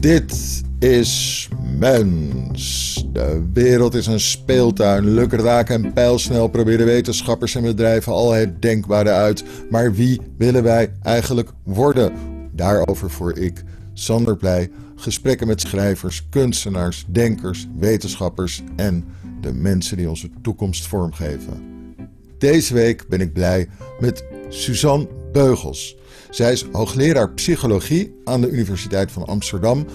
Dit is Mens. De wereld is een speeltuin. Lukraak en pijlsnel proberen wetenschappers en bedrijven al het denkbare uit. Maar wie willen wij eigenlijk worden? Daarover voer ik, Sander Pleij, gesprekken met schrijvers, kunstenaars, denkers, wetenschappers en de mensen die onze toekomst vormgeven. Deze week ben ik blij met Suzanne Beugels. Zij is hoogleraar psychologie aan de Universiteit van Amsterdam,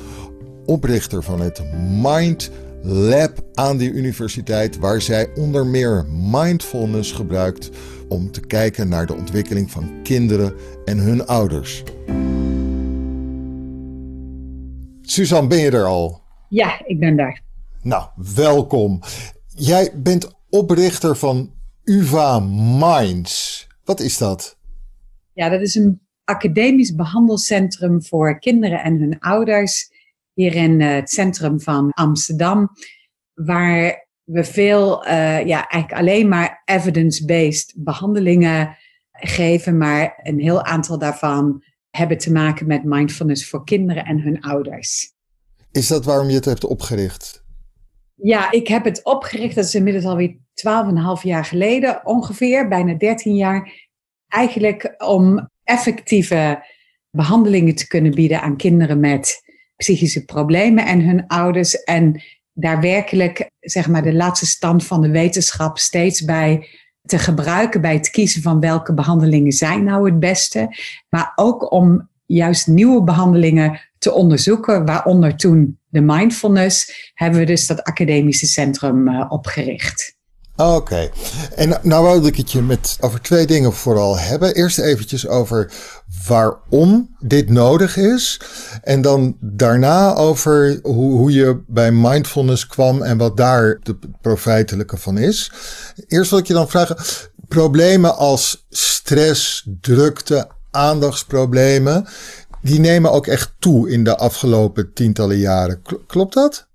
oprichter van het Mind Lab aan die universiteit, waar zij onder meer mindfulness gebruikt om te kijken naar de ontwikkeling van kinderen en hun ouders. Suzanne, ben je er al? Ja, ik ben daar. Nou, welkom. Jij bent oprichter van UVA Minds. Wat is dat? Ja, dat is een academisch behandelcentrum voor kinderen en hun ouders hier in eh, het centrum van Amsterdam, waar we veel, uh, ja, eigenlijk alleen maar evidence-based behandelingen geven, maar een heel aantal daarvan hebben te maken met mindfulness voor kinderen en hun ouders. Is dat waarom je het hebt opgericht? Ja, ik heb het opgericht, dat is inmiddels alweer 12,5 jaar geleden, ongeveer, bijna 13 jaar. Eigenlijk om effectieve behandelingen te kunnen bieden aan kinderen met psychische problemen en hun ouders. En daar werkelijk, zeg maar, de laatste stand van de wetenschap steeds bij te gebruiken bij het kiezen van welke behandelingen zijn nou het beste. Maar ook om juist nieuwe behandelingen te onderzoeken, waaronder toen de mindfulness, hebben we dus dat academische centrum uh, opgericht. Oké, en nou wou ik het je met over twee dingen vooral hebben. Eerst eventjes over waarom dit nodig is. En dan daarna over hoe, hoe je bij mindfulness kwam en wat daar de profijtelijke van is. Eerst wil ik je dan vragen, problemen als stress, drukte, aandachtsproblemen, die nemen ook echt toe in de afgelopen tientallen jaren. Klopt dat?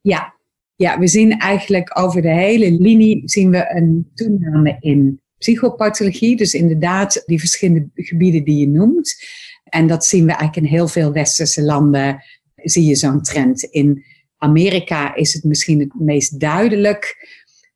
Ja, ja, we zien eigenlijk over de hele linie zien we een toename in psychopathologie. Dus inderdaad die verschillende gebieden die je noemt. En dat zien we eigenlijk in heel veel westerse landen. Zie je zo'n trend. In Amerika is het misschien het meest duidelijk.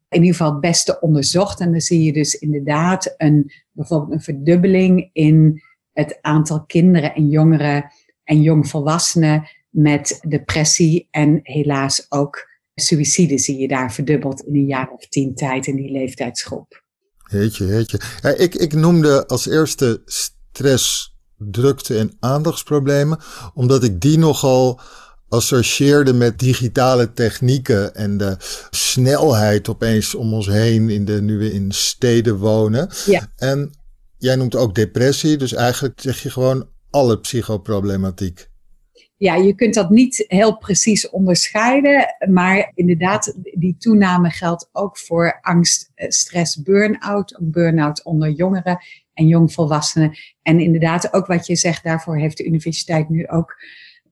In ieder geval het beste onderzocht. En dan zie je dus inderdaad een, bijvoorbeeld een verdubbeling in het aantal kinderen en jongeren en jongvolwassenen met depressie en helaas ook suïcide zie je daar verdubbeld in een jaar of tien tijd in die leeftijdsgroep. Heetje, heetje. Ja, ik, ik noemde als eerste stress, drukte en aandachtsproblemen, omdat ik die nogal associeerde met digitale technieken en de snelheid opeens om ons heen in de, nu we in steden wonen. Ja. En jij noemt ook depressie, dus eigenlijk zeg je gewoon alle psychoproblematiek. Ja, je kunt dat niet heel precies onderscheiden, maar inderdaad, die toename geldt ook voor angst, eh, stress, burn-out, burn-out onder jongeren en jongvolwassenen. En inderdaad, ook wat je zegt, daarvoor heeft de universiteit nu ook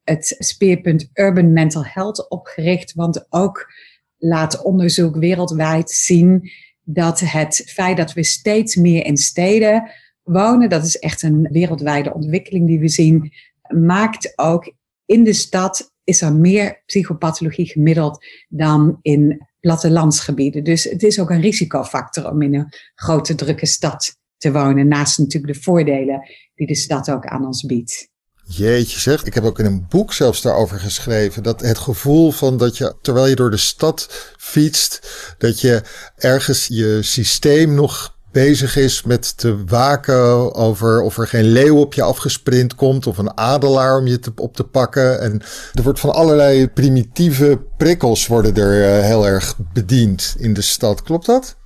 het speerpunt Urban Mental Health opgericht, want ook laat onderzoek wereldwijd zien dat het feit dat we steeds meer in steden wonen, dat is echt een wereldwijde ontwikkeling die we zien, maakt ook in de stad is er meer psychopathologie gemiddeld dan in plattelandsgebieden. Dus het is ook een risicofactor om in een grote drukke stad te wonen. Naast natuurlijk de voordelen die de stad ook aan ons biedt. Jeetje zeg, ik heb ook in een boek zelfs daarover geschreven. Dat het gevoel van dat je, terwijl je door de stad fietst, dat je ergens je systeem nog bezig is met te waken over of er geen leeuw op je afgesprint komt of een adelaar om je te, op te pakken. En er wordt van allerlei primitieve prikkels worden er uh, heel erg bediend in de stad. Klopt dat?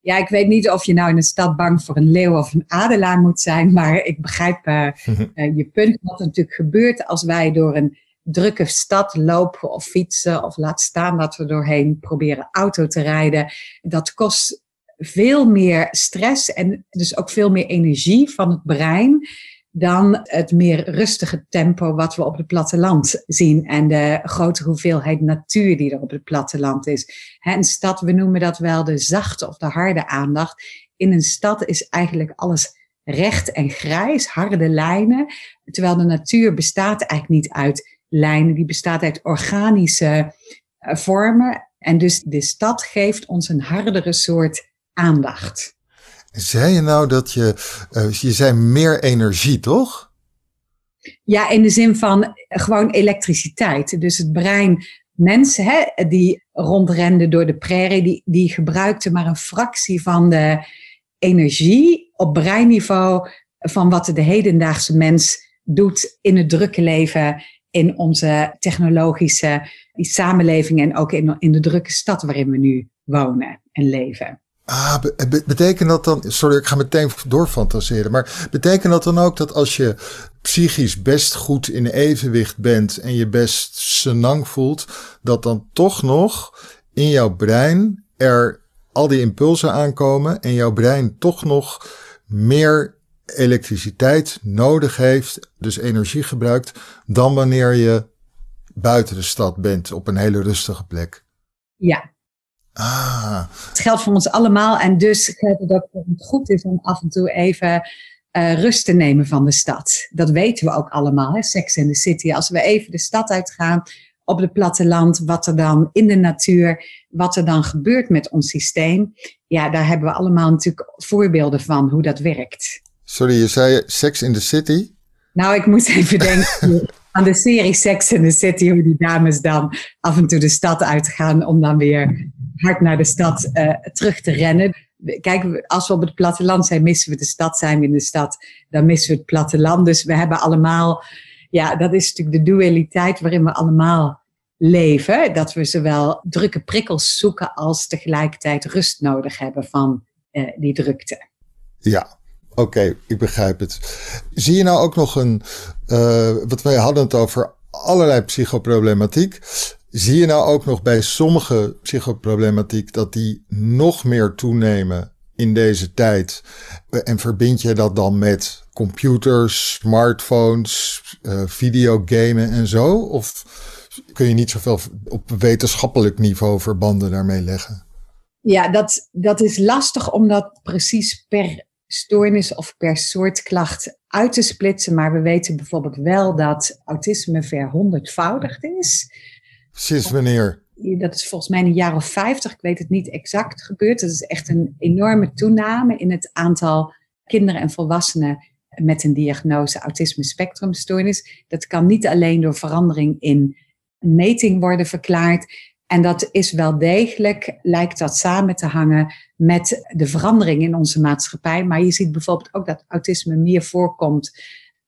Ja, ik weet niet of je nou in een stad bang voor een leeuw of een adelaar moet zijn, maar ik begrijp uh, uh, je punt. Wat er natuurlijk gebeurt als wij door een drukke stad lopen of fietsen of laat staan dat we doorheen proberen auto te rijden. Dat kost veel meer stress en dus ook veel meer energie van het brein dan het meer rustige tempo wat we op het platteland zien en de grote hoeveelheid natuur die er op het platteland is. een stad, we noemen dat wel de zachte of de harde aandacht. In een stad is eigenlijk alles recht en grijs, harde lijnen, terwijl de natuur bestaat eigenlijk niet uit lijnen, die bestaat uit organische eh, vormen. En dus de stad geeft ons een hardere soort aandacht. Zei je nou dat je, uh, je zei meer energie, toch? Ja, in de zin van gewoon elektriciteit. Dus het brein, mensen hè, die rondrenden door de prairie, die, die gebruikten maar een fractie van de energie op breinniveau van wat de hedendaagse mens doet in het drukke leven, in onze technologische samenleving en ook in, in de drukke stad waarin we nu wonen en leven. Ah, betekent dat dan, sorry, ik ga meteen doorfantaseren, maar betekent dat dan ook dat als je psychisch best goed in evenwicht bent en je best senang voelt, dat dan toch nog in jouw brein er al die impulsen aankomen en jouw brein toch nog meer elektriciteit nodig heeft, dus energie gebruikt, dan wanneer je buiten de stad bent op een hele rustige plek. Ja. Ah. Het geldt voor ons allemaal en dus geldt het ook dat het goed is om af en toe even uh, rust te nemen van de stad. Dat weten we ook allemaal, hè? Sex in the City. Als we even de stad uitgaan, op het platteland, wat er dan in de natuur, wat er dan gebeurt met ons systeem. Ja, daar hebben we allemaal natuurlijk voorbeelden van hoe dat werkt. Sorry, je zei Sex in the City? Nou, ik moest even denken aan de serie Sex in the City, hoe die dames dan af en toe de stad uitgaan om dan weer hard naar de stad uh, terug te rennen. Kijk, als we op het platteland zijn, missen we de stad. Zijn we in de stad, dan missen we het platteland. Dus we hebben allemaal, ja, dat is natuurlijk de dualiteit waarin we allemaal leven. Dat we zowel drukke prikkels zoeken als tegelijkertijd rust nodig hebben van uh, die drukte. Ja, Oké, ik begrijp het. Zie je nou ook nog een, uh, wat wij hadden het over allerlei psychoproblematiek. Zie je nou ook nog bij sommige psychoproblematiek dat die nog meer toenemen in deze tijd? En verbind je dat dan met computers, smartphones, uh, videogamen en zo? Of kun je niet zoveel op wetenschappelijk niveau verbanden daarmee leggen? Ja, dat, dat is lastig om dat precies per stoornis of per soort klacht uit te splitsen. Maar we weten bijvoorbeeld wel dat autisme verhonderdvoudigd is. Sinds wanneer? Dat is volgens mij een jaar of vijftig, ik weet het niet exact, gebeurd. Dat is echt een enorme toename in het aantal kinderen en volwassenen met een diagnose autisme spectrumstoornis. Dat kan niet alleen door verandering in meting worden verklaard. En dat is wel degelijk, lijkt dat samen te hangen met de verandering in onze maatschappij. Maar je ziet bijvoorbeeld ook dat autisme meer voorkomt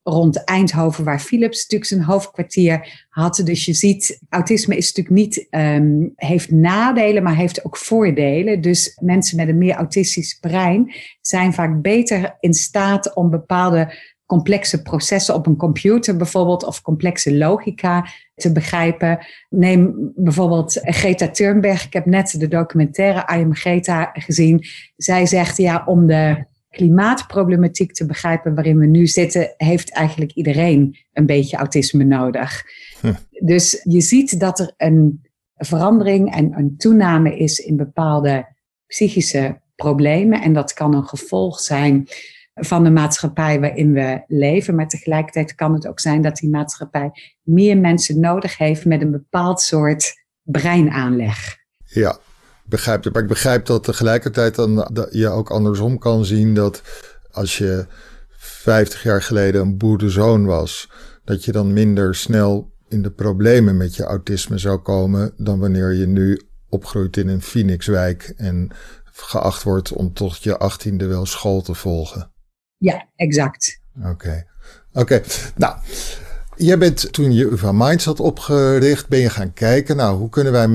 rond Eindhoven, waar Philips natuurlijk zijn hoofdkwartier had. Dus je ziet, autisme is natuurlijk niet, um, heeft nadelen, maar heeft ook voordelen. Dus mensen met een meer autistisch brein zijn vaak beter in staat om bepaalde complexe processen op een computer bijvoorbeeld of complexe logica te begrijpen. Neem bijvoorbeeld Greta Thunberg. Ik heb net de documentaire I Am Greta gezien. Zij zegt ja, om de klimaatproblematiek te begrijpen waarin we nu zitten, heeft eigenlijk iedereen een beetje autisme nodig. Hm. Dus je ziet dat er een verandering en een toename is in bepaalde psychische problemen. En dat kan een gevolg zijn van de maatschappij waarin we leven. Maar tegelijkertijd kan het ook zijn dat die maatschappij meer mensen nodig heeft met een bepaald soort breinaanleg. Ja, begrijp het. Maar ik begrijp dat tegelijkertijd dan dat je ook andersom kan zien dat als je 50 jaar geleden een boerenzoon was, dat je dan minder snel in de problemen met je autisme zou komen dan wanneer je nu opgroeit in een Phoenixwijk en geacht wordt om tot je achttiende wel school te volgen. Ja, exact. Oké. Oké, nou. Jij bent toen je UvA Minds had opgericht, ben je gaan kijken, nou, hoe kunnen wij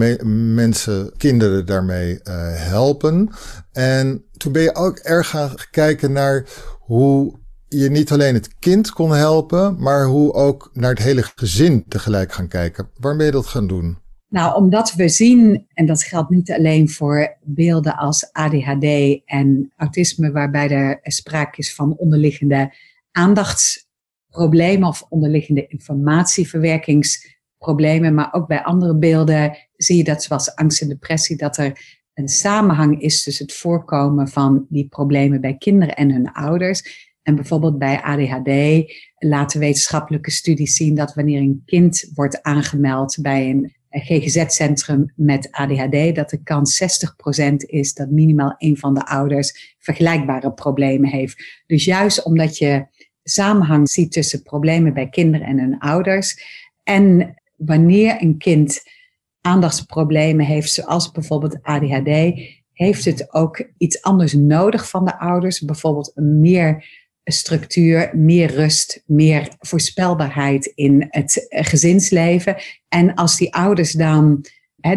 mensen, kinderen daarmee uh, helpen? En toen ben je ook erg gaan kijken naar hoe je niet alleen het kind kon helpen, maar hoe ook naar het hele gezin tegelijk gaan kijken. Waarom je dat gaan doen? Nou, omdat we zien, en dat geldt niet alleen voor beelden als ADHD en autisme, waarbij er sprake is van onderliggende aandachtsproblemen of onderliggende informatieverwerkingsproblemen, maar ook bij andere beelden zie je dat, zoals angst en depressie, dat er een samenhang is tussen het voorkomen van die problemen bij kinderen en hun ouders. En bijvoorbeeld bij ADHD laten wetenschappelijke studies zien dat wanneer een kind wordt aangemeld bij een GGZ-centrum met ADHD, dat de kans 60% is dat minimaal een van de ouders vergelijkbare problemen heeft. Dus juist omdat je samenhang ziet tussen problemen bij kinderen en hun ouders en wanneer een kind aandachtsproblemen heeft, zoals bijvoorbeeld ADHD, heeft het ook iets anders nodig van de ouders. Bijvoorbeeld meer structuur, meer rust, meer voorspelbaarheid in het gezinsleven. En als die ouders dan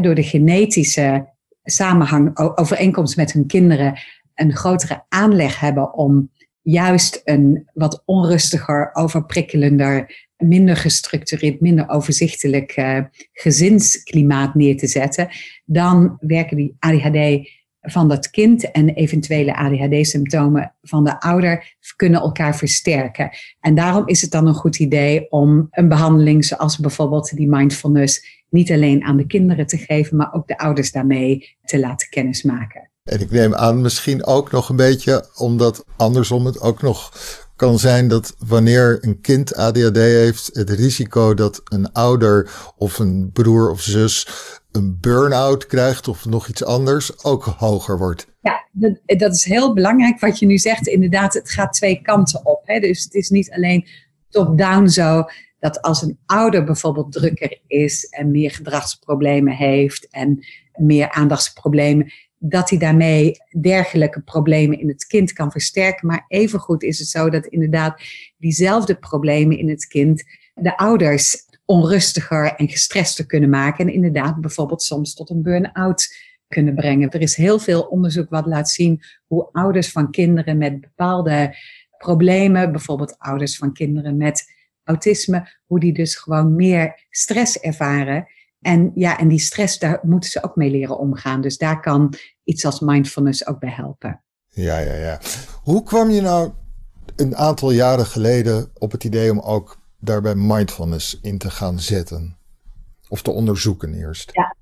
door de genetische samenhang, overeenkomst met hun kinderen, een grotere aanleg hebben om juist een wat onrustiger, overprikkelender, minder gestructureerd, minder overzichtelijk uh, gezinsklimaat neer te zetten, dan werken die ADHD van dat kind en eventuele ADHD-symptomen van de ouder kunnen elkaar versterken. En daarom is het dan een goed idee om een behandeling zoals bijvoorbeeld die mindfulness niet alleen aan de kinderen te geven, maar ook de ouders daarmee te laten kennismaken. En ik neem aan misschien ook nog een beetje, omdat andersom het ook nog kan zijn dat wanneer een kind ADHD heeft, het risico dat een ouder of een broer of zus een burn-out krijgt of nog iets anders ook hoger wordt. Ja, dat, is heel belangrijk wat je nu zegt. Inderdaad, het gaat twee kanten op. Hè? Dus het is niet alleen top-down zo dat als een ouder bijvoorbeeld drukker is en meer gedragsproblemen heeft en meer aandachtsproblemen, dat hij daarmee dergelijke problemen in het kind kan versterken. Maar evengoed is het zo dat inderdaad diezelfde problemen in het kind de ouders onrustiger en gestrester kunnen maken. En inderdaad bijvoorbeeld soms tot een burn-out kunnen brengen. Er is heel veel onderzoek wat laat zien hoe ouders van kinderen met bepaalde problemen, bijvoorbeeld ouders van kinderen met autisme, hoe die dus gewoon meer stress ervaren. En ja, en die stress, daar moeten ze ook mee leren omgaan. Dus daar kan iets als mindfulness ook bij helpen. Ja, ja, ja. Hoe kwam je nou een aantal jaren geleden op het idee om ook daarbij mindfulness in te gaan zetten? Of te onderzoeken eerst? Ja,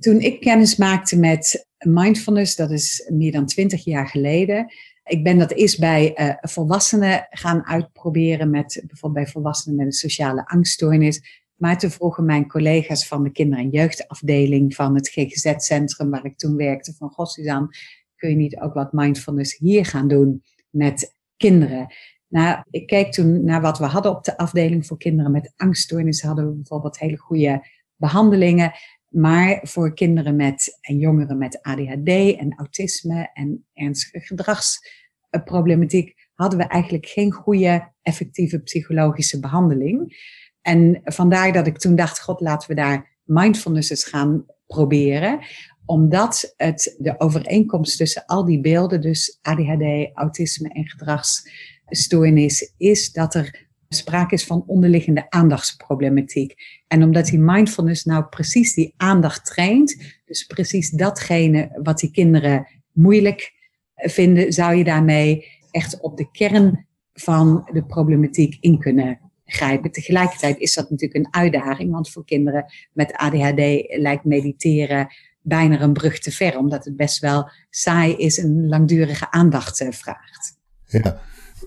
toen ik kennis maakte met mindfulness, dat is meer dan twintig jaar geleden. Ik ben dat eerst bij uh, volwassenen gaan uitproberen, met, bijvoorbeeld bij volwassenen met een sociale angststoornis. Maar toen vroegen mijn collega's van de kinder- en jeugdafdeling van het GGZ-centrum waar ik toen werkte, van Goh Suzanne, kun je niet ook wat mindfulness hier gaan doen met kinderen? Nou, ik keek toen naar wat we hadden op de afdeling voor kinderen met angststoornissen. Hadden we bijvoorbeeld hele goede behandelingen. Maar voor kinderen met en jongeren met ADHD en autisme en ernstige gedragsproblematiek hadden we eigenlijk geen goede, effectieve psychologische behandeling. En vandaar dat ik toen dacht, god, laten we daar mindfulness eens gaan proberen. Omdat het de overeenkomst tussen al die beelden, dus ADHD, autisme en gedragsstoornis, is dat er sprake is van onderliggende aandachtsproblematiek. En omdat die mindfulness nou precies die aandacht traint, dus precies datgene wat die kinderen moeilijk vinden, zou je daarmee echt op de kern van de problematiek in kunnen grijpen. Tegelijkertijd is dat natuurlijk een uitdaging, want voor kinderen met ADHD lijkt mediteren bijna een brug te ver, omdat het best wel saai is en langdurige aandacht eh, vraagt. Ja.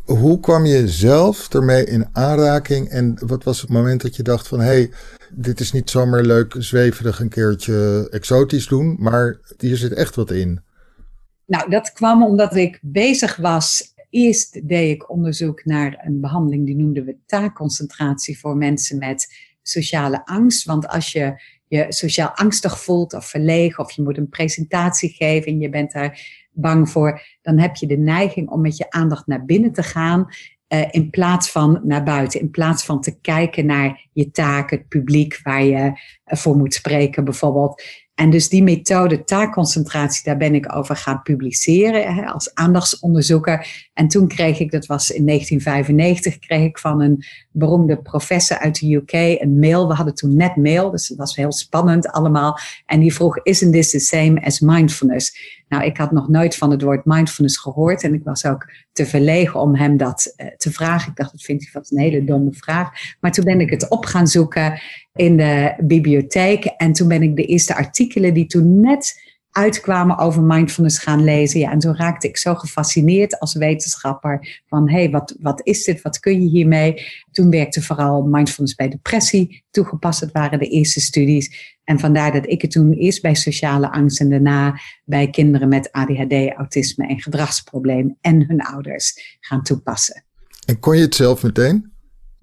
Hoe kwam je zelf ermee in aanraking en wat was het moment dat je dacht van hé, hey, dit is niet zomaar leuk zweverig een keertje exotisch doen, maar hier zit echt wat in? Nou, dat kwam omdat ik bezig was Eerst deed ik onderzoek naar een behandeling die noemden we taakconcentratie voor mensen met sociale angst. Want als je je sociaal angstig voelt of verlegen of je moet een presentatie geven en je bent daar bang voor, dan heb je de neiging om met je aandacht naar binnen te gaan uh, in plaats van naar buiten. In plaats van te kijken naar je taak, het publiek waar je voor moet spreken bijvoorbeeld. En dus die methode taakconcentratie, daar ben ik over gaan publiceren hè, als aandachtsonderzoeker. En toen kreeg ik, dat was in 1995, kreeg ik van een beroemde professor uit de UK een mail. We hadden toen net mail, dus het was heel spannend allemaal. En die vroeg, isn't this the same as mindfulness? Nou, ik had nog nooit van het woord mindfulness gehoord en ik was ook te verlegen om hem dat uh, te vragen. Ik dacht, dat vindt hij vast een hele domme vraag. Maar toen ben ik het op gaan zoeken in de bibliotheek en toen ben ik de eerste artikelen die toen net uitkwamen over mindfulness gaan lezen. Ja, en zo raakte ik zo gefascineerd als wetenschapper van hé, hey, wat, wat is dit? Wat kun je hiermee? Toen werkte vooral mindfulness bij depressie toegepast. Dat waren de eerste studies. En vandaar dat ik het toen eerst bij sociale angst en daarna bij kinderen met ADHD, autisme en gedragsprobleem en hun ouders gaan toepassen. En kon je het zelf meteen?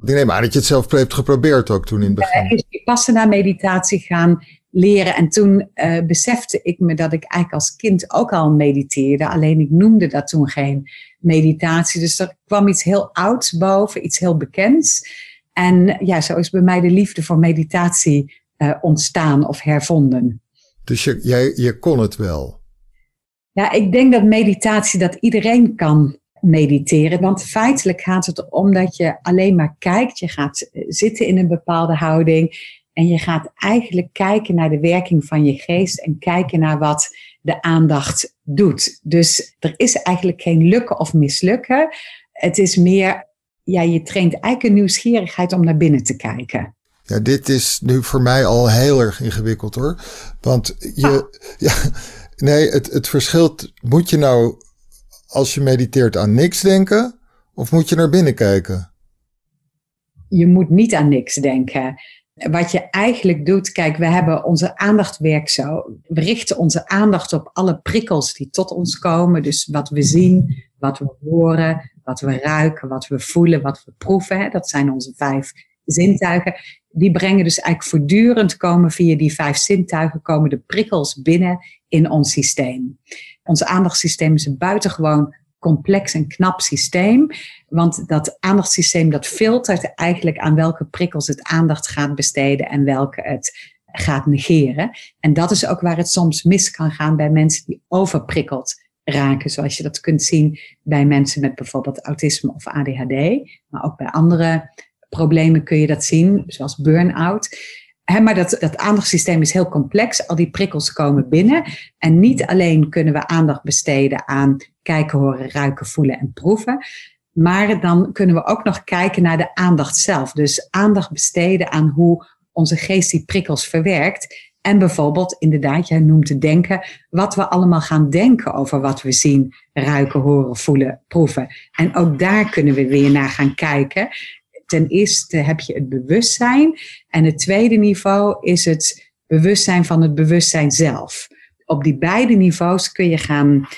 Ik neem aan dat je het zelf hebt geprobeerd ook toen in het begin. Ja, ik passen naar meditatie gaan leren. En toen uh, besefte ik me dat ik eigenlijk als kind ook al mediteerde. Alleen ik noemde dat toen geen meditatie. Dus er kwam iets heel ouds boven, iets heel bekends. En ja, zo is bij mij de liefde voor meditatie uh, ontstaan of hervonden. Dus je, jij, je kon het wel? Ja, ik denk dat meditatie, dat iedereen kan mediteren. Want feitelijk gaat het om dat je alleen maar kijkt. Je gaat eh, zitten in een bepaalde houding. En je gaat eigenlijk kijken naar de werking van je geest en kijken naar wat de aandacht doet. Dus er is eigenlijk geen lukken of mislukken. Het is meer, ja, je traint eigenlijk een nieuwsgierigheid om naar binnen te kijken. Ja, dit is nu voor mij al heel erg ingewikkeld hoor. Want je, ah. ja, nee, het, het verschilt. Moet je nou, als je mediteert, aan niks denken? Of moet je naar binnen kijken? Je moet niet aan niks denken. Wat je eigenlijk doet, kijk, we hebben onze aandacht werkt zo. We richten onze aandacht op alle prikkels die tot ons komen. Dus wat we zien, wat we horen, wat we ruiken, wat we voelen, wat we proeven. Dat zijn onze vijf zintuigen. Die brengen dus eigenlijk voortdurend komen via die vijf zintuigen, komen de prikkels binnen in ons systeem. Ons aandachtssysteem is buitengewoon complex en knap systeem. Want dat aandachtssysteem dat filtert eigenlijk aan welke prikkels het aandacht gaat besteden en welke het gaat negeren. En dat is ook waar het soms mis kan gaan bij mensen die overprikkeld raken. Zoals je dat kunt zien bij mensen met bijvoorbeeld autisme of ADHD. Maar ook bij andere problemen kun je dat zien, zoals burn-out. maar dat, dat aandachtssysteem is heel complex. Al die prikkels komen binnen. En niet alleen kunnen we aandacht besteden aan kijken, horen, ruiken, voelen en proeven. Maar dan kunnen we ook nog kijken naar de aandacht zelf. Dus aandacht besteden aan hoe onze geest die prikkels verwerkt. En bijvoorbeeld, inderdaad, jij noemt te denken, wat we allemaal gaan denken over wat we zien, ruiken, horen, voelen, proeven. En ook daar kunnen we weer naar gaan kijken. Ten eerste heb je het bewustzijn. En het tweede niveau is het bewustzijn van het bewustzijn zelf. Op die beide niveaus kun je gaan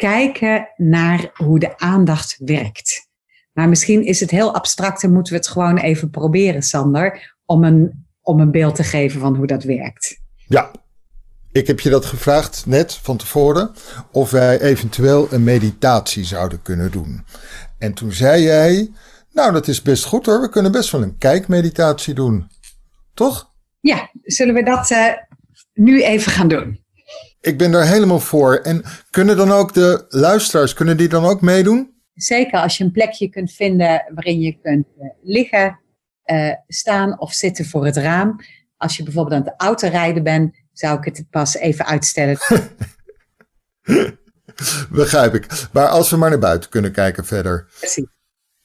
kijken naar hoe de aandacht werkt. Maar misschien is het heel abstract en moeten we het gewoon even proberen, Sander, om een, om een beeld te geven van hoe dat werkt. Ja, ik heb je dat gevraagd net van tevoren, of wij eventueel een meditatie zouden kunnen doen. En toen zei jij, nou dat is best goed hoor, we kunnen best wel een kijkmeditatie doen. Toch? Ja, zullen we dat uh, nu even gaan doen? Ik ben daar helemaal voor. En kunnen dan ook de luisteraars, kunnen die dan ook meedoen? Zeker als je een plekje kunt vinden waarin je kunt eh, liggen, uh, staan of zitten voor het raam. Als je bijvoorbeeld aan het autorijden bent, zou ik het pas even uitstellen. Begrijp ik. Maar als we maar naar buiten kunnen kijken verder. Precies.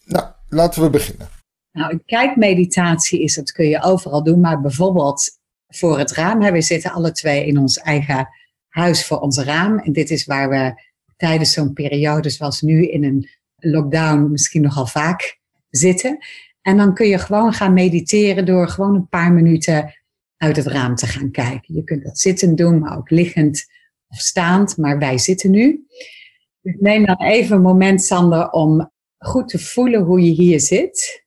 Nou, laten we beginnen. Nou, een kijkmeditatie is, dat kun je overal doen, maar bijvoorbeeld voor het raam. We zitten alle twee in ons eigen huis voor ons raam. En dit is waar we tijdens zo'n periode zoals nu in een lockdown misschien nogal vaak zitten. En dan kun je gewoon gaan mediteren door gewoon een paar minuten uit het raam te gaan kijken. Je kunt dat zittend doen, maar ook liggend of staand. Maar wij zitten nu. Neem dan even een moment, Sander, om goed te voelen hoe je hier zit.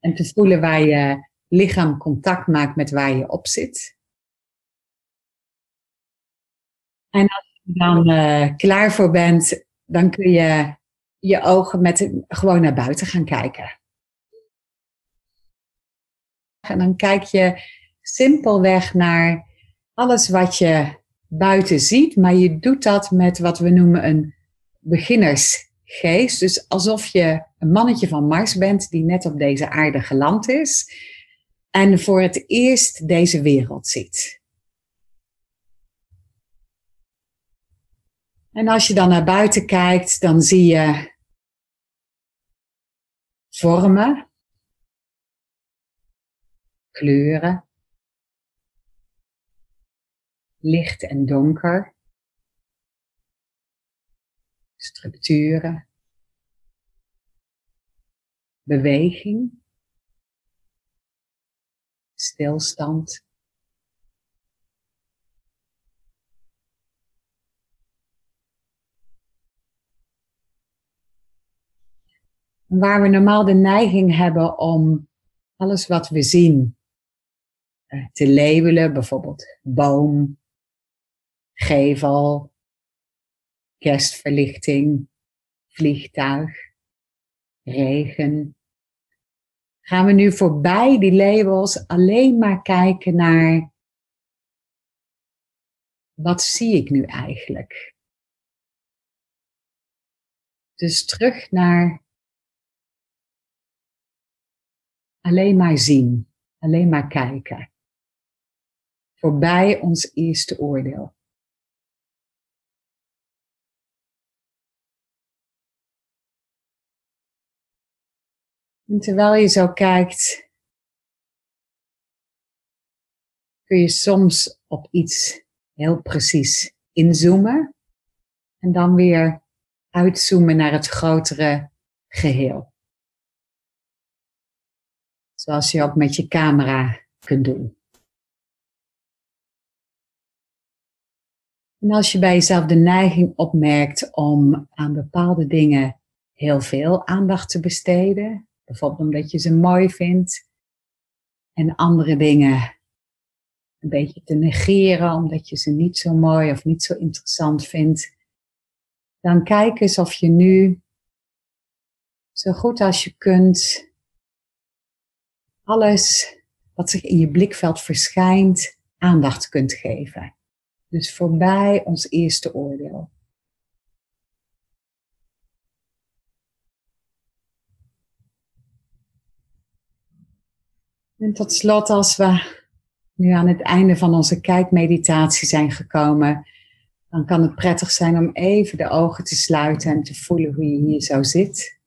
En te voelen waar je lichaam contact maakt met waar je op zit. En als je dan uh, klaar voor bent, dan kun je je ogen met, gewoon naar buiten gaan kijken. En dan kijk je simpelweg naar alles wat je buiten ziet, maar je doet dat met wat we noemen een beginnersgeest. Dus alsof je een mannetje van Mars bent die net op deze aarde geland is en voor het eerst deze wereld ziet. En als je dan naar buiten kijkt, dan zie je vormen, kleuren, licht en donker, structuren, beweging, stilstand. Waar we normaal de neiging hebben om alles wat we zien eh, te labelen, bijvoorbeeld boom, gevel, kerstverlichting, vliegtuig, regen. Gaan we nu voorbij die labels alleen maar kijken naar wat zie ik nu eigenlijk? Dus terug naar alleen maar zien, alleen maar kijken. Voorbij ons eerste oordeel. En terwijl je zo kijkt, kun je soms op iets heel precies inzoomen en dan weer uitzoomen naar het grotere geheel. Zoals je ook met je camera kunt doen. En als je bij jezelf de neiging opmerkt om aan bepaalde dingen heel veel aandacht te besteden, bijvoorbeeld omdat je ze mooi vindt, en andere dingen een beetje te negeren omdat je ze niet zo mooi of niet zo interessant vindt, dan kijk eens of je nu zo goed als je kunt alles wat zich in je blikveld verschijnt aandacht kunt geven. Dus voorbij ons eerste oordeel. En tot slot, als we nu aan het einde van onze kijkmeditatie zijn gekomen, dan kan het prettig zijn om even de ogen te sluiten en te voelen hoe je hier zo zit.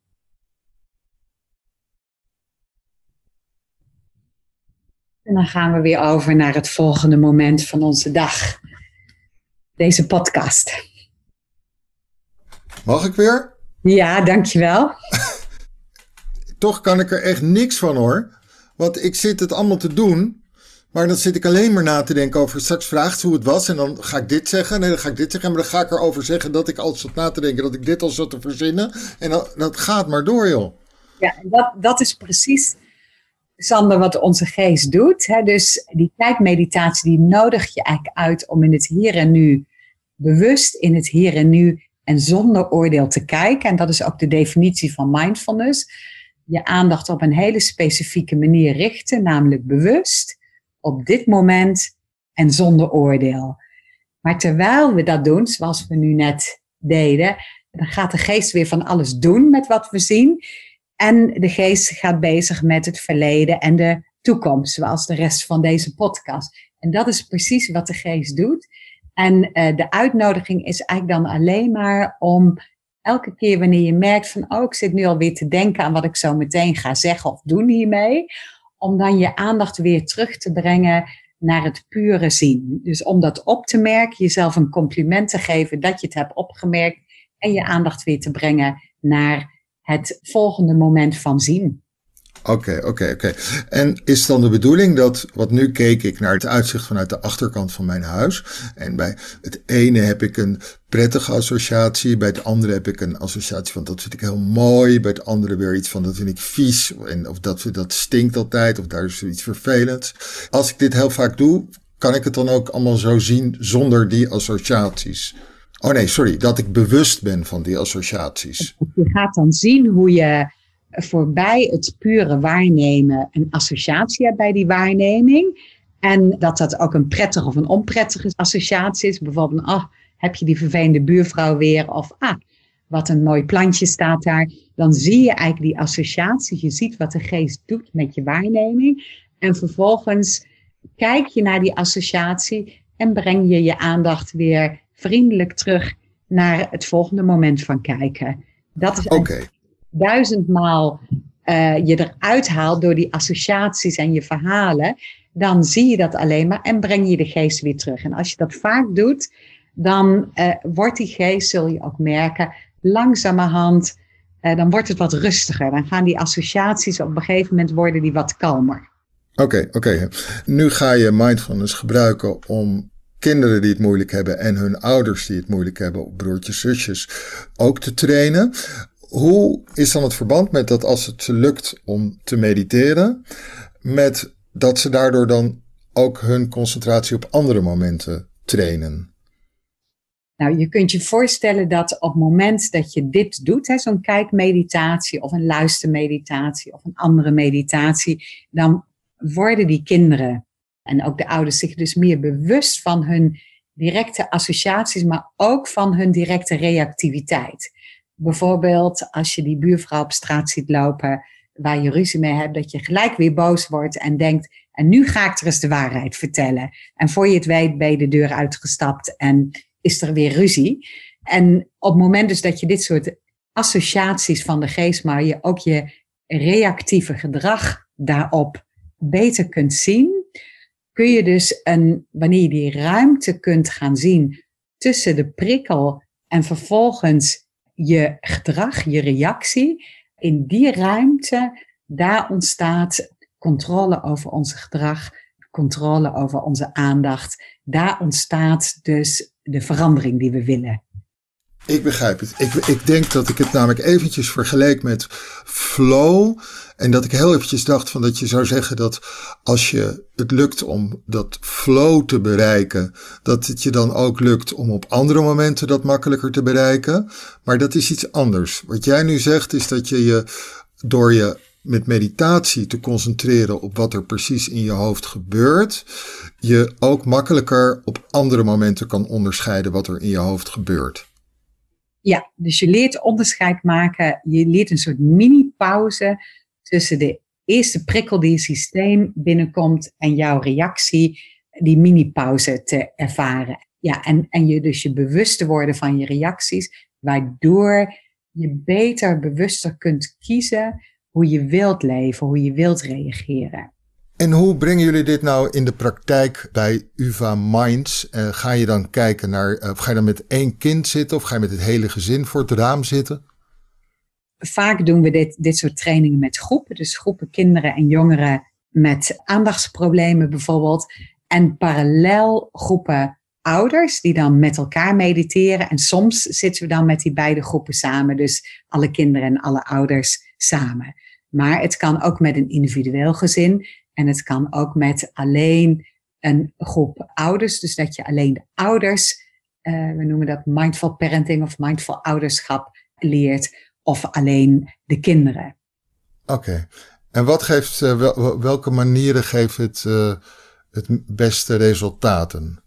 En dan gaan we weer over naar het volgende moment van onze dag. Deze podcast. Mag ik weer? Ja, dankjewel. Toch kan ik er echt niks van hoor. Want ik zit het allemaal te doen. Maar dan zit ik alleen maar na te denken over. Straks vraagt ze hoe het was. En dan ga ik dit zeggen. Nee, dan ga ik dit zeggen. Maar dan ga ik erover zeggen dat ik al zat na te denken. Dat ik dit al zat te verzinnen. En dat, dat gaat maar door, joh. Ja, dat, dat is precies Sander, wat onze geest doet. Hè? Dus die tijdmeditatie die nodig je eigenlijk uit om in het hier en nu, bewust in het hier en nu en zonder oordeel te kijken. En dat is ook de definitie van mindfulness. Je aandacht op een hele specifieke manier richten, namelijk bewust, op dit moment en zonder oordeel. Maar terwijl we dat doen, zoals we nu net deden, dan gaat de geest weer van alles doen met wat we zien. En de geest gaat bezig met het verleden en de toekomst, zoals de rest van deze podcast. En dat is precies wat de geest doet. En uh, de uitnodiging is eigenlijk dan alleen maar om elke keer wanneer je merkt van, oh, ik zit nu alweer te denken aan wat ik zo meteen ga zeggen of doen hiermee, om dan je aandacht weer terug te brengen naar het pure zien. Dus om dat op te merken, jezelf een compliment te geven dat je het hebt opgemerkt en je aandacht weer te brengen naar het volgende moment van zien. Oké, oké, oké. En is dan de bedoeling dat, wat nu keek ik naar het uitzicht vanuit de achterkant van mijn huis. En bij het ene heb ik een prettige associatie, bij het andere heb ik een associatie van dat vind ik heel mooi, bij het andere weer iets van dat vind ik vies, en, of dat, dat stinkt altijd, of daar is zoiets vervelends. Als ik dit heel vaak doe, kan ik het dan ook allemaal zo zien zonder die associaties? Oh nee, sorry, dat ik bewust ben van die associaties. Je gaat dan zien hoe je voorbij het pure waarnemen een associatie hebt bij die waarneming. En dat dat ook een prettige of een onprettige associatie is. Bijvoorbeeld, ah, heb je die vervelende buurvrouw weer? Of ah, wat een mooi plantje staat daar. Dan zie je eigenlijk die associaties. Je ziet wat de geest doet met je waarneming. En vervolgens kijk je naar die associatie en breng je je aandacht weer vriendelijk terug naar het volgende moment van kijken. Dat is okay. duizendmaal uh, je eruit haalt door die associaties en je verhalen. dan zie je dat alleen maar en breng je de geest weer terug. En als je dat vaak doet, dan uh, wordt die geest, zul je ook merken, langzamerhand, uh, dan wordt het wat rustiger. Dan gaan die associaties op een gegeven moment worden die wat kalmer. Oké, oké. Nu ga je mindfulness gebruiken om kinderen die het moeilijk hebben en hun ouders die het moeilijk hebben, broertjes, zusjes, ook te trainen. Hoe is dan het verband met dat als het lukt om te mediteren, met dat ze daardoor dan ook hun concentratie op andere momenten trainen? Nou, je kunt je voorstellen dat op het moment dat je dit doet, zo'n kijkmeditatie of een luistermeditatie of een andere meditatie, dan worden die kinderen en ook de ouders zich dus meer bewust van hun directe associaties, maar ook van hun directe reactiviteit. Bijvoorbeeld als je die buurvrouw op straat ziet lopen waar je ruzie mee hebt, dat je gelijk weer boos wordt en denkt, en nu ga ik er eens de waarheid vertellen. En voor je het weet ben je de deur uitgestapt en is er weer ruzie. En op het moment dus dat je dit soort associaties van de geest, maar je ook je reactieve gedrag daarop beter kunt zien, kun je dus een, wanneer je die ruimte kunt gaan zien tussen de prikkel en vervolgens je gedrag, je reactie, in die ruimte, daar ontstaat controle over ons gedrag, controle over onze aandacht. Daar ontstaat dus de verandering die we willen. Ik begrijp het. Ik, ik denk dat ik het namelijk eventjes vergeleek met flow. En dat ik heel eventjes dacht van dat je zou zeggen dat als je het lukt om dat flow te bereiken, dat het je dan ook lukt om op andere momenten dat makkelijker te bereiken. Maar dat is iets anders. Wat jij nu zegt is dat je je door je met meditatie te concentreren op wat er precies in je hoofd gebeurt, je ook makkelijker op andere momenten kan onderscheiden wat er in je hoofd gebeurt. Ja, dus je leert onderscheid maken. Je leert een soort mini-pauze tussen de eerste prikkel die je systeem binnenkomt en jouw reactie, die mini-pauze te ervaren. Ja, en, en je dus je bewust te worden van je reacties, waardoor je beter, bewuster kunt kiezen hoe je wilt leven, hoe je wilt reageren. En hoe brengen jullie dit nou in de praktijk bij UVA Minds? Uh, ga je dan kijken naar, uh, ga je dan met één kind zitten of ga je met het hele gezin voor het raam zitten? Vaak doen we dit, dit soort trainingen met groepen, dus groepen kinderen en jongeren met aandachtsproblemen bijvoorbeeld. En parallel groepen ouders die dan met elkaar mediteren. En soms zitten we dan met die beide groepen samen, dus alle kinderen en alle ouders samen. Maar het kan ook met een individueel gezin. En het kan ook met alleen een groep ouders. Dus dat je alleen de ouders, uh, we noemen dat mindful parenting of mindful ouderschap, leert. Of alleen de kinderen. Oké. En wat geeft, wel, welke manieren geeft het uh, het beste resultaten?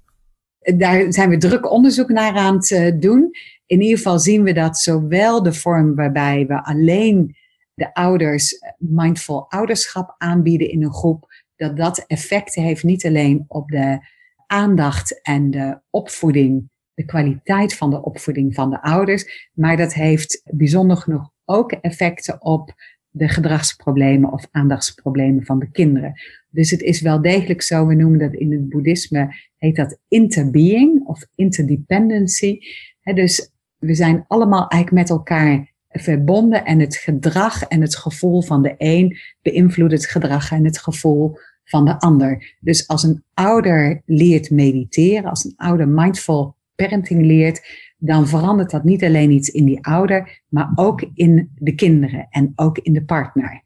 Daar zijn we druk onderzoek naar aan het doen. In ieder geval zien we dat zowel de vorm waarbij we alleen de ouders eh, mindful ouderschap aanbieden in een groep, dat dat effecten heeft niet alleen op de aandacht en de opvoeding, de kwaliteit van de opvoeding van de ouders, maar dat heeft bijzonder genoeg ook effecten op de gedragsproblemen of aandachtsproblemen van de kinderen. Dus het is wel degelijk zo, we noemen dat in het boeddhisme, heet dat interbeing of interdependency. dus we zijn allemaal eigenlijk met elkaar verbonden en het gedrag en het gevoel van de een beïnvloedt het gedrag en het gevoel van de ander. Dus als een ouder leert mediteren, als een ouder mindful parenting leert, dan verandert dat niet alleen iets in die ouder, maar ook in de kinderen en ook in de partner.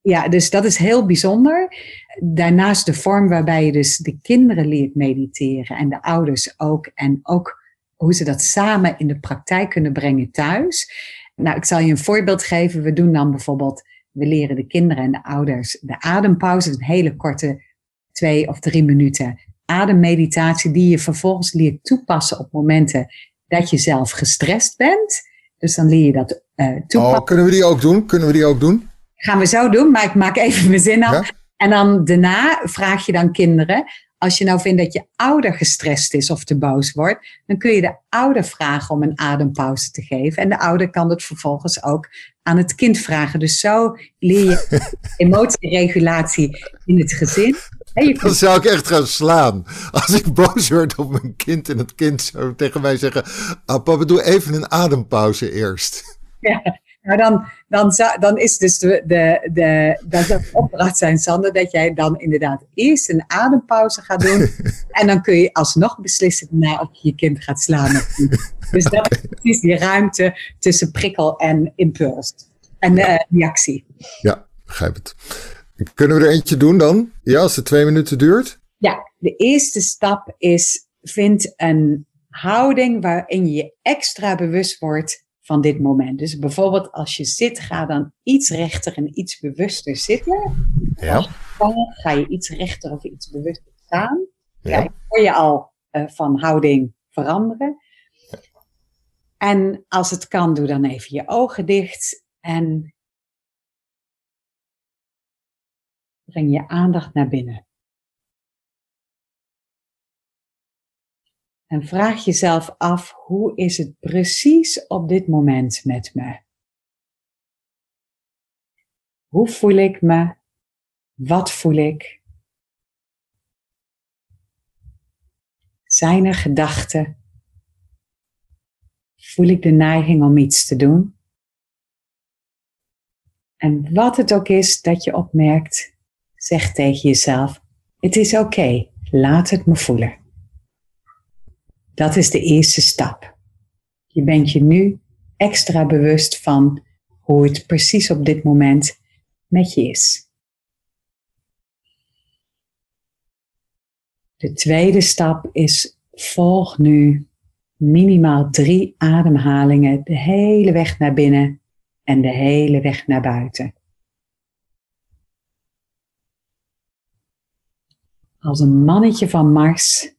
Ja, dus dat is heel bijzonder. Daarnaast de vorm waarbij je dus de kinderen leert mediteren en de ouders ook. En ook hoe ze dat samen in de praktijk kunnen brengen thuis. Nou, ik zal je een voorbeeld geven. We doen dan bijvoorbeeld, we leren de kinderen en de ouders de adempauze, een hele korte twee of drie minuten ademmeditatie, die je vervolgens leert toepassen op momenten dat je zelf gestrest bent. Dus dan leer je dat uh, toepassen. Oh, kunnen we die ook doen? Kunnen we die ook doen? Gaan we zo doen, maar ik maak even mijn zin af. En dan daarna vraag je dan kinderen, als je nou vindt dat je ouder gestrest is of te boos wordt, dan kun je de ouder vragen om een adempauze te geven. En de ouder kan het vervolgens ook aan het kind vragen. Dus zo leer je emotieregulatie in het gezin. Dan zou ik echt gaan slaan. Als ik boos word op mijn kind en het kind zou tegen mij zeggen: oh, Papa, doe even een adempauze eerst. Ja, nou dan, dan, dan is dus de, de, de, de opdracht zijn, Sander, dat jij dan inderdaad eerst een adempauze gaat doen. en dan kun je alsnog beslissen na of je je kind gaat slaan of niet. Dus dat is precies die ruimte tussen prikkel en impuls. En uh, reactie. Ja, begrijp het. Kunnen we er eentje doen dan? Ja, als het twee minuten duurt? Ja, de eerste stap is: vind een houding waarin je extra bewust wordt van dit moment. Dus bijvoorbeeld als je zit, ga dan iets rechter en iets bewuster zitten. Ja. ga je iets rechter of iets bewuster staan. Ja. Kijk, hoor je al uh, van houding veranderen. En als het kan, doe dan even je ogen dicht en breng je aandacht naar binnen. En vraag jezelf af, hoe is het precies op dit moment met me? Hoe voel ik me? Wat voel ik? Zijn er gedachten? Voel ik de neiging om iets te doen? En wat het ook is dat je opmerkt, zeg tegen jezelf: Het is oké, laat het me voelen. Dat is de eerste stap. Je bent je nu extra bewust van hoe het precies op dit moment met je is. De tweede stap is volg nu minimaal drie ademhalingen de hele weg naar binnen en de hele weg naar buiten. Als een mannetje van Mars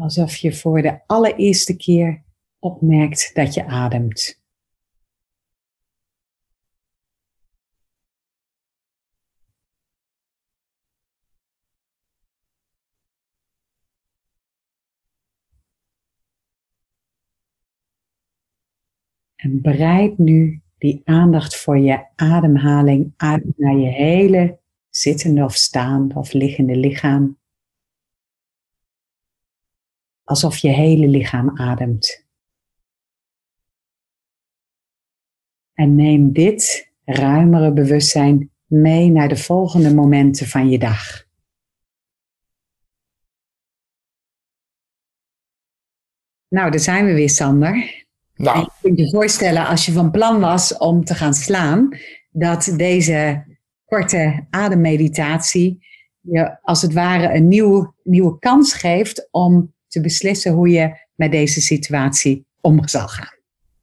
Alsof je voor de allereerste keer opmerkt dat je ademt. En breid nu die aandacht voor je ademhaling uit naar je hele zittende of staande of liggende lichaam alsof je hele lichaam ademt. En neem dit ruimere bewustzijn mee naar de volgende momenten van je dag. Nou, daar zijn we weer, Sander. Nou. je kunt je voorstellen, als je van plan was om te gaan slaan, dat deze korte ademmeditatie je als het ware een nieuw, nieuwe kans geeft om te beslissen hoe je met deze situatie om zal gaan.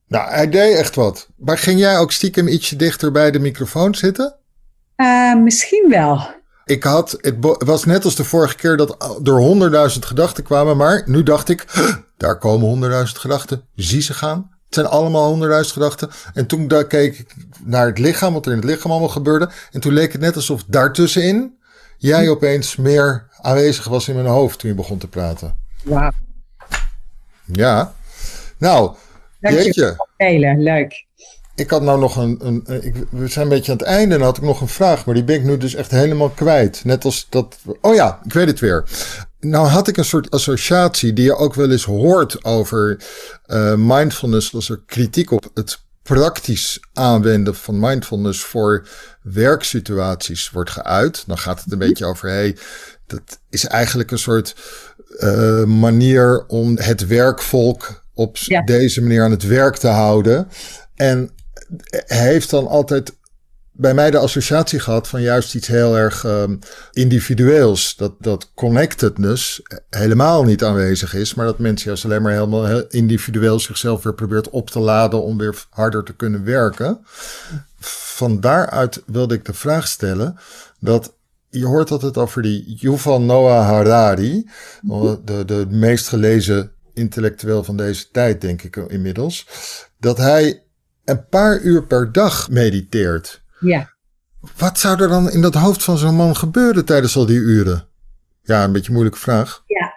Nou, hij deed echt wat. Maar ging jij ook stiekem ietsje dichter bij de microfoon zitten? Uh, misschien wel. Ik had, het was net als de vorige keer dat er honderdduizend gedachten kwamen, maar nu dacht ik, daar komen honderdduizend gedachten, zie ze gaan. Het zijn allemaal honderdduizend gedachten. En toen keek ik naar het lichaam, wat er in het lichaam allemaal gebeurde. En toen leek het net alsof daartussenin jij hm. opeens meer aanwezig was in mijn hoofd toen je begon te praten. Wauw. Ja. Nou, jeetje. Spelen, leuk. Ik had nou nog een. een ik, we zijn een beetje aan het einde en had ik nog een vraag, maar die ben ik nu dus echt helemaal kwijt. Net als dat. Oh ja, ik weet het weer. Nou had ik een soort associatie die je ook wel eens hoort over uh, mindfulness, als er kritiek op het praktisch aanwenden van mindfulness voor werksituaties wordt geuit. Dan gaat het een beetje over, hey, dat is eigenlijk een soort uh, manier om het werkvolk op deze manier aan het werk te houden. En heeft dan altijd bij mij de associatie gehad van juist iets heel erg um, individueels. Dat, dat connectedness helemaal niet aanwezig is, maar dat mensen juist alleen maar helemaal heel individueel zichzelf weer probeert op te laden om weer harder te kunnen werken. Van daaruit wilde ik de vraag stellen dat je hoort altijd over die Yuval Noah Harari, de, de meest gelezen intellectueel van deze tijd, denk ik inmiddels, dat hij een paar uur per dag mediteert. Ja. Wat zou er dan in dat hoofd van zo'n man gebeuren tijdens al die uren? Ja, een beetje een moeilijke vraag. Ja.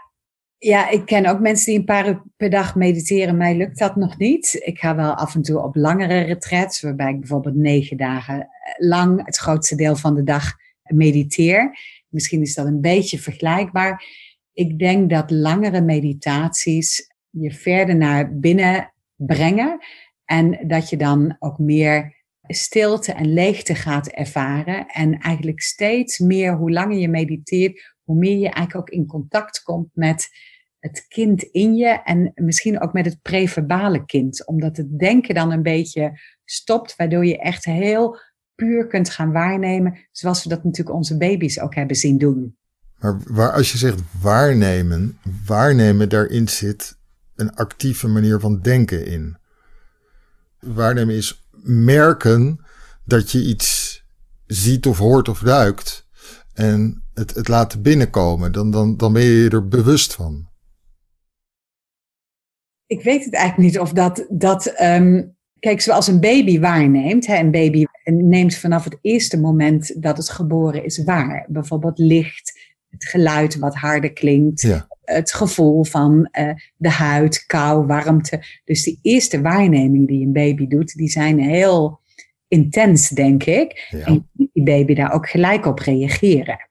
Ja, ik ken ook mensen die een paar uur per dag mediteren. Mij lukt dat nog niet. Ik ga wel af en toe op langere retreats, waarbij ik bijvoorbeeld negen dagen lang het grootste deel van de dag mediteer. Misschien is dat een beetje vergelijkbaar. Ik denk dat langere meditaties je verder naar binnen brengen en dat je dan ook meer stilte en leegte gaat ervaren. En eigenlijk steeds meer, hoe langer je mediteert, hoe meer je eigenlijk ook in contact komt met het kind in je en misschien ook met het preverbale kind. Omdat het denken dan een beetje stopt, waardoor je echt heel puur kunt gaan waarnemen, zoals we dat natuurlijk onze baby's ook hebben zien doen. Maar waar, als je zegt waarnemen, waarnemen daarin zit een actieve manier van denken in. Waarnemen is merken dat je iets ziet of hoort of ruikt en het, het laten binnenkomen. Dan, dan, dan ben je er bewust van. Ik weet het eigenlijk niet of dat. dat um, kijk, zoals een baby waarneemt. Hè, een baby neemt vanaf het eerste moment dat het geboren is waar. Bijvoorbeeld licht, het geluid wat harder klinkt. Het gevoel van uh, de huid, kou, warmte. Dus die eerste waarneming die een baby doet, die zijn heel intens, denk ik. Ja. En die baby daar ook gelijk op reageren.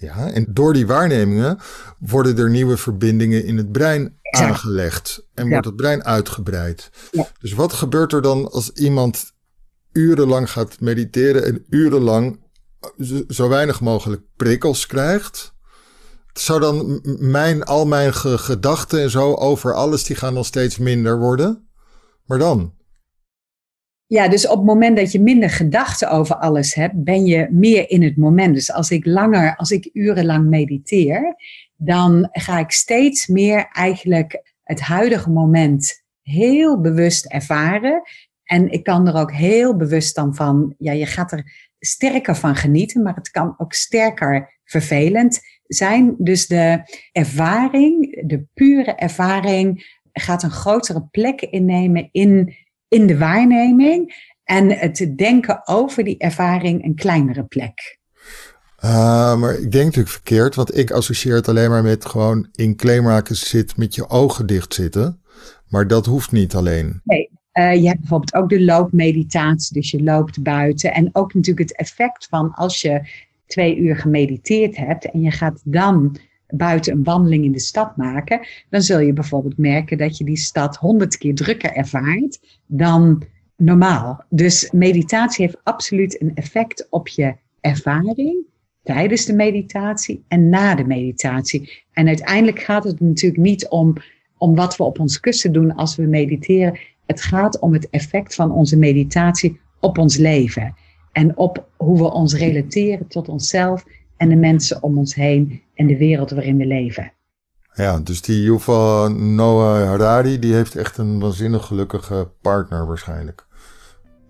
Ja, en door die waarnemingen worden er nieuwe verbindingen in het brein aangelegd en wordt het brein uitgebreid. Ja. Dus wat gebeurt er dan als iemand urenlang gaat mediteren en urenlang zo weinig mogelijk prikkels krijgt? Zou dan mijn, al mijn gedachten en zo over alles, die gaan dan steeds minder worden? Maar dan? Ja, dus op het moment dat je minder gedachten over alles hebt, ben je meer in het moment. Dus als ik langer, als ik urenlang mediteer, dan ga ik steeds meer eigenlijk het huidige moment heel bewust ervaren. En ik kan er ook heel bewust dan van, ja, je gaat er sterker van genieten, maar het kan ook sterker vervelend zijn. Dus de ervaring, de pure ervaring, gaat een grotere plek innemen in in de waarneming en het denken over die ervaring een kleinere plek. Uh, maar ik denk natuurlijk verkeerd, want ik associeer het alleen maar met gewoon in kleermaken zit met je ogen dicht zitten. Maar dat hoeft niet alleen. Nee, uh, je hebt bijvoorbeeld ook de loopmeditatie, dus je loopt buiten. En ook natuurlijk het effect van als je twee uur gemediteerd hebt en je gaat dan buiten een wandeling in de stad maken, dan zul je bijvoorbeeld merken dat je die stad honderd keer drukker ervaart dan normaal. Dus meditatie heeft absoluut een effect op je ervaring tijdens de meditatie en na de meditatie. En uiteindelijk gaat het natuurlijk niet om, om wat we op ons kussen doen als we mediteren. Het gaat om het effect van onze meditatie op ons leven. En op hoe we ons relateren tot onszelf en de mensen om ons heen en de wereld waarin we leven. Ja, dus die Yuval Noah Harari, die heeft echt een waanzinnig gelukkige partner waarschijnlijk.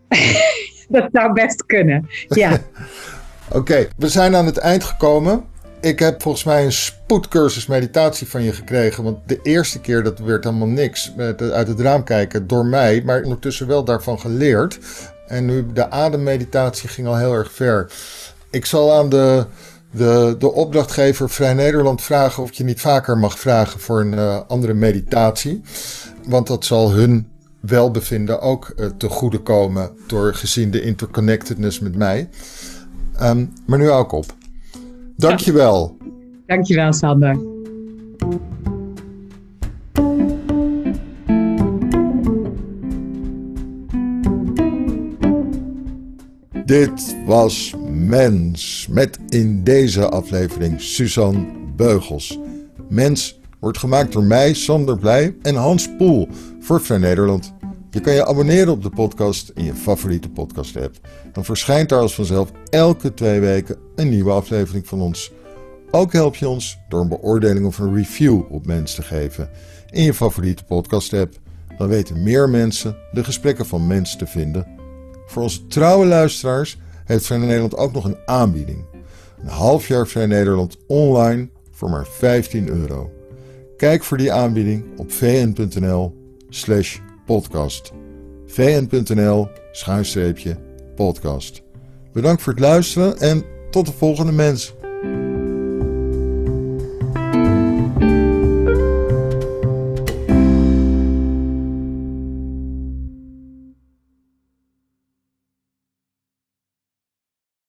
dat zou best kunnen, ja. Oké, we zijn aan het eind gekomen. Ik heb volgens mij een spoedcursus meditatie van je gekregen. Want de eerste keer dat werd helemaal niks. Uit het raam kijken door mij. Maar ondertussen wel daarvan geleerd. En nu de ademmeditatie ging al heel erg ver. Ik zal aan de de, de opdrachtgever Vrij Nederland vragen of je niet vaker mag vragen voor een uh, andere meditatie. Want dat zal hun welbevinden ook uh, te goede komen door gezien de interconnectedness met mij. Um, maar nu ook op. Dankjewel. Ja. Dankjewel Sander. Dit was Mens met in deze aflevering Suzanne Beugels. Mens wordt gemaakt door mij, Sander Blij en Hans Poel voor Vrij Nederland. Je kan je abonneren op de podcast in je favoriete podcast app. Dan verschijnt daar als vanzelf elke twee weken een nieuwe aflevering van ons. Ook help je ons door een beoordeling of een review op Mens te geven in je favoriete podcast app. Dan weten meer mensen de gesprekken van Mens te vinden. Voor onze trouwe luisteraars heeft Vrij Nederland ook nog een aanbieding. Een half jaar Vrij Nederland online voor maar 15 euro. Kijk voor die aanbieding op vn.nl slash podcast. vn.nl schuinstreepje podcast. Bedankt voor het luisteren en tot de volgende mens.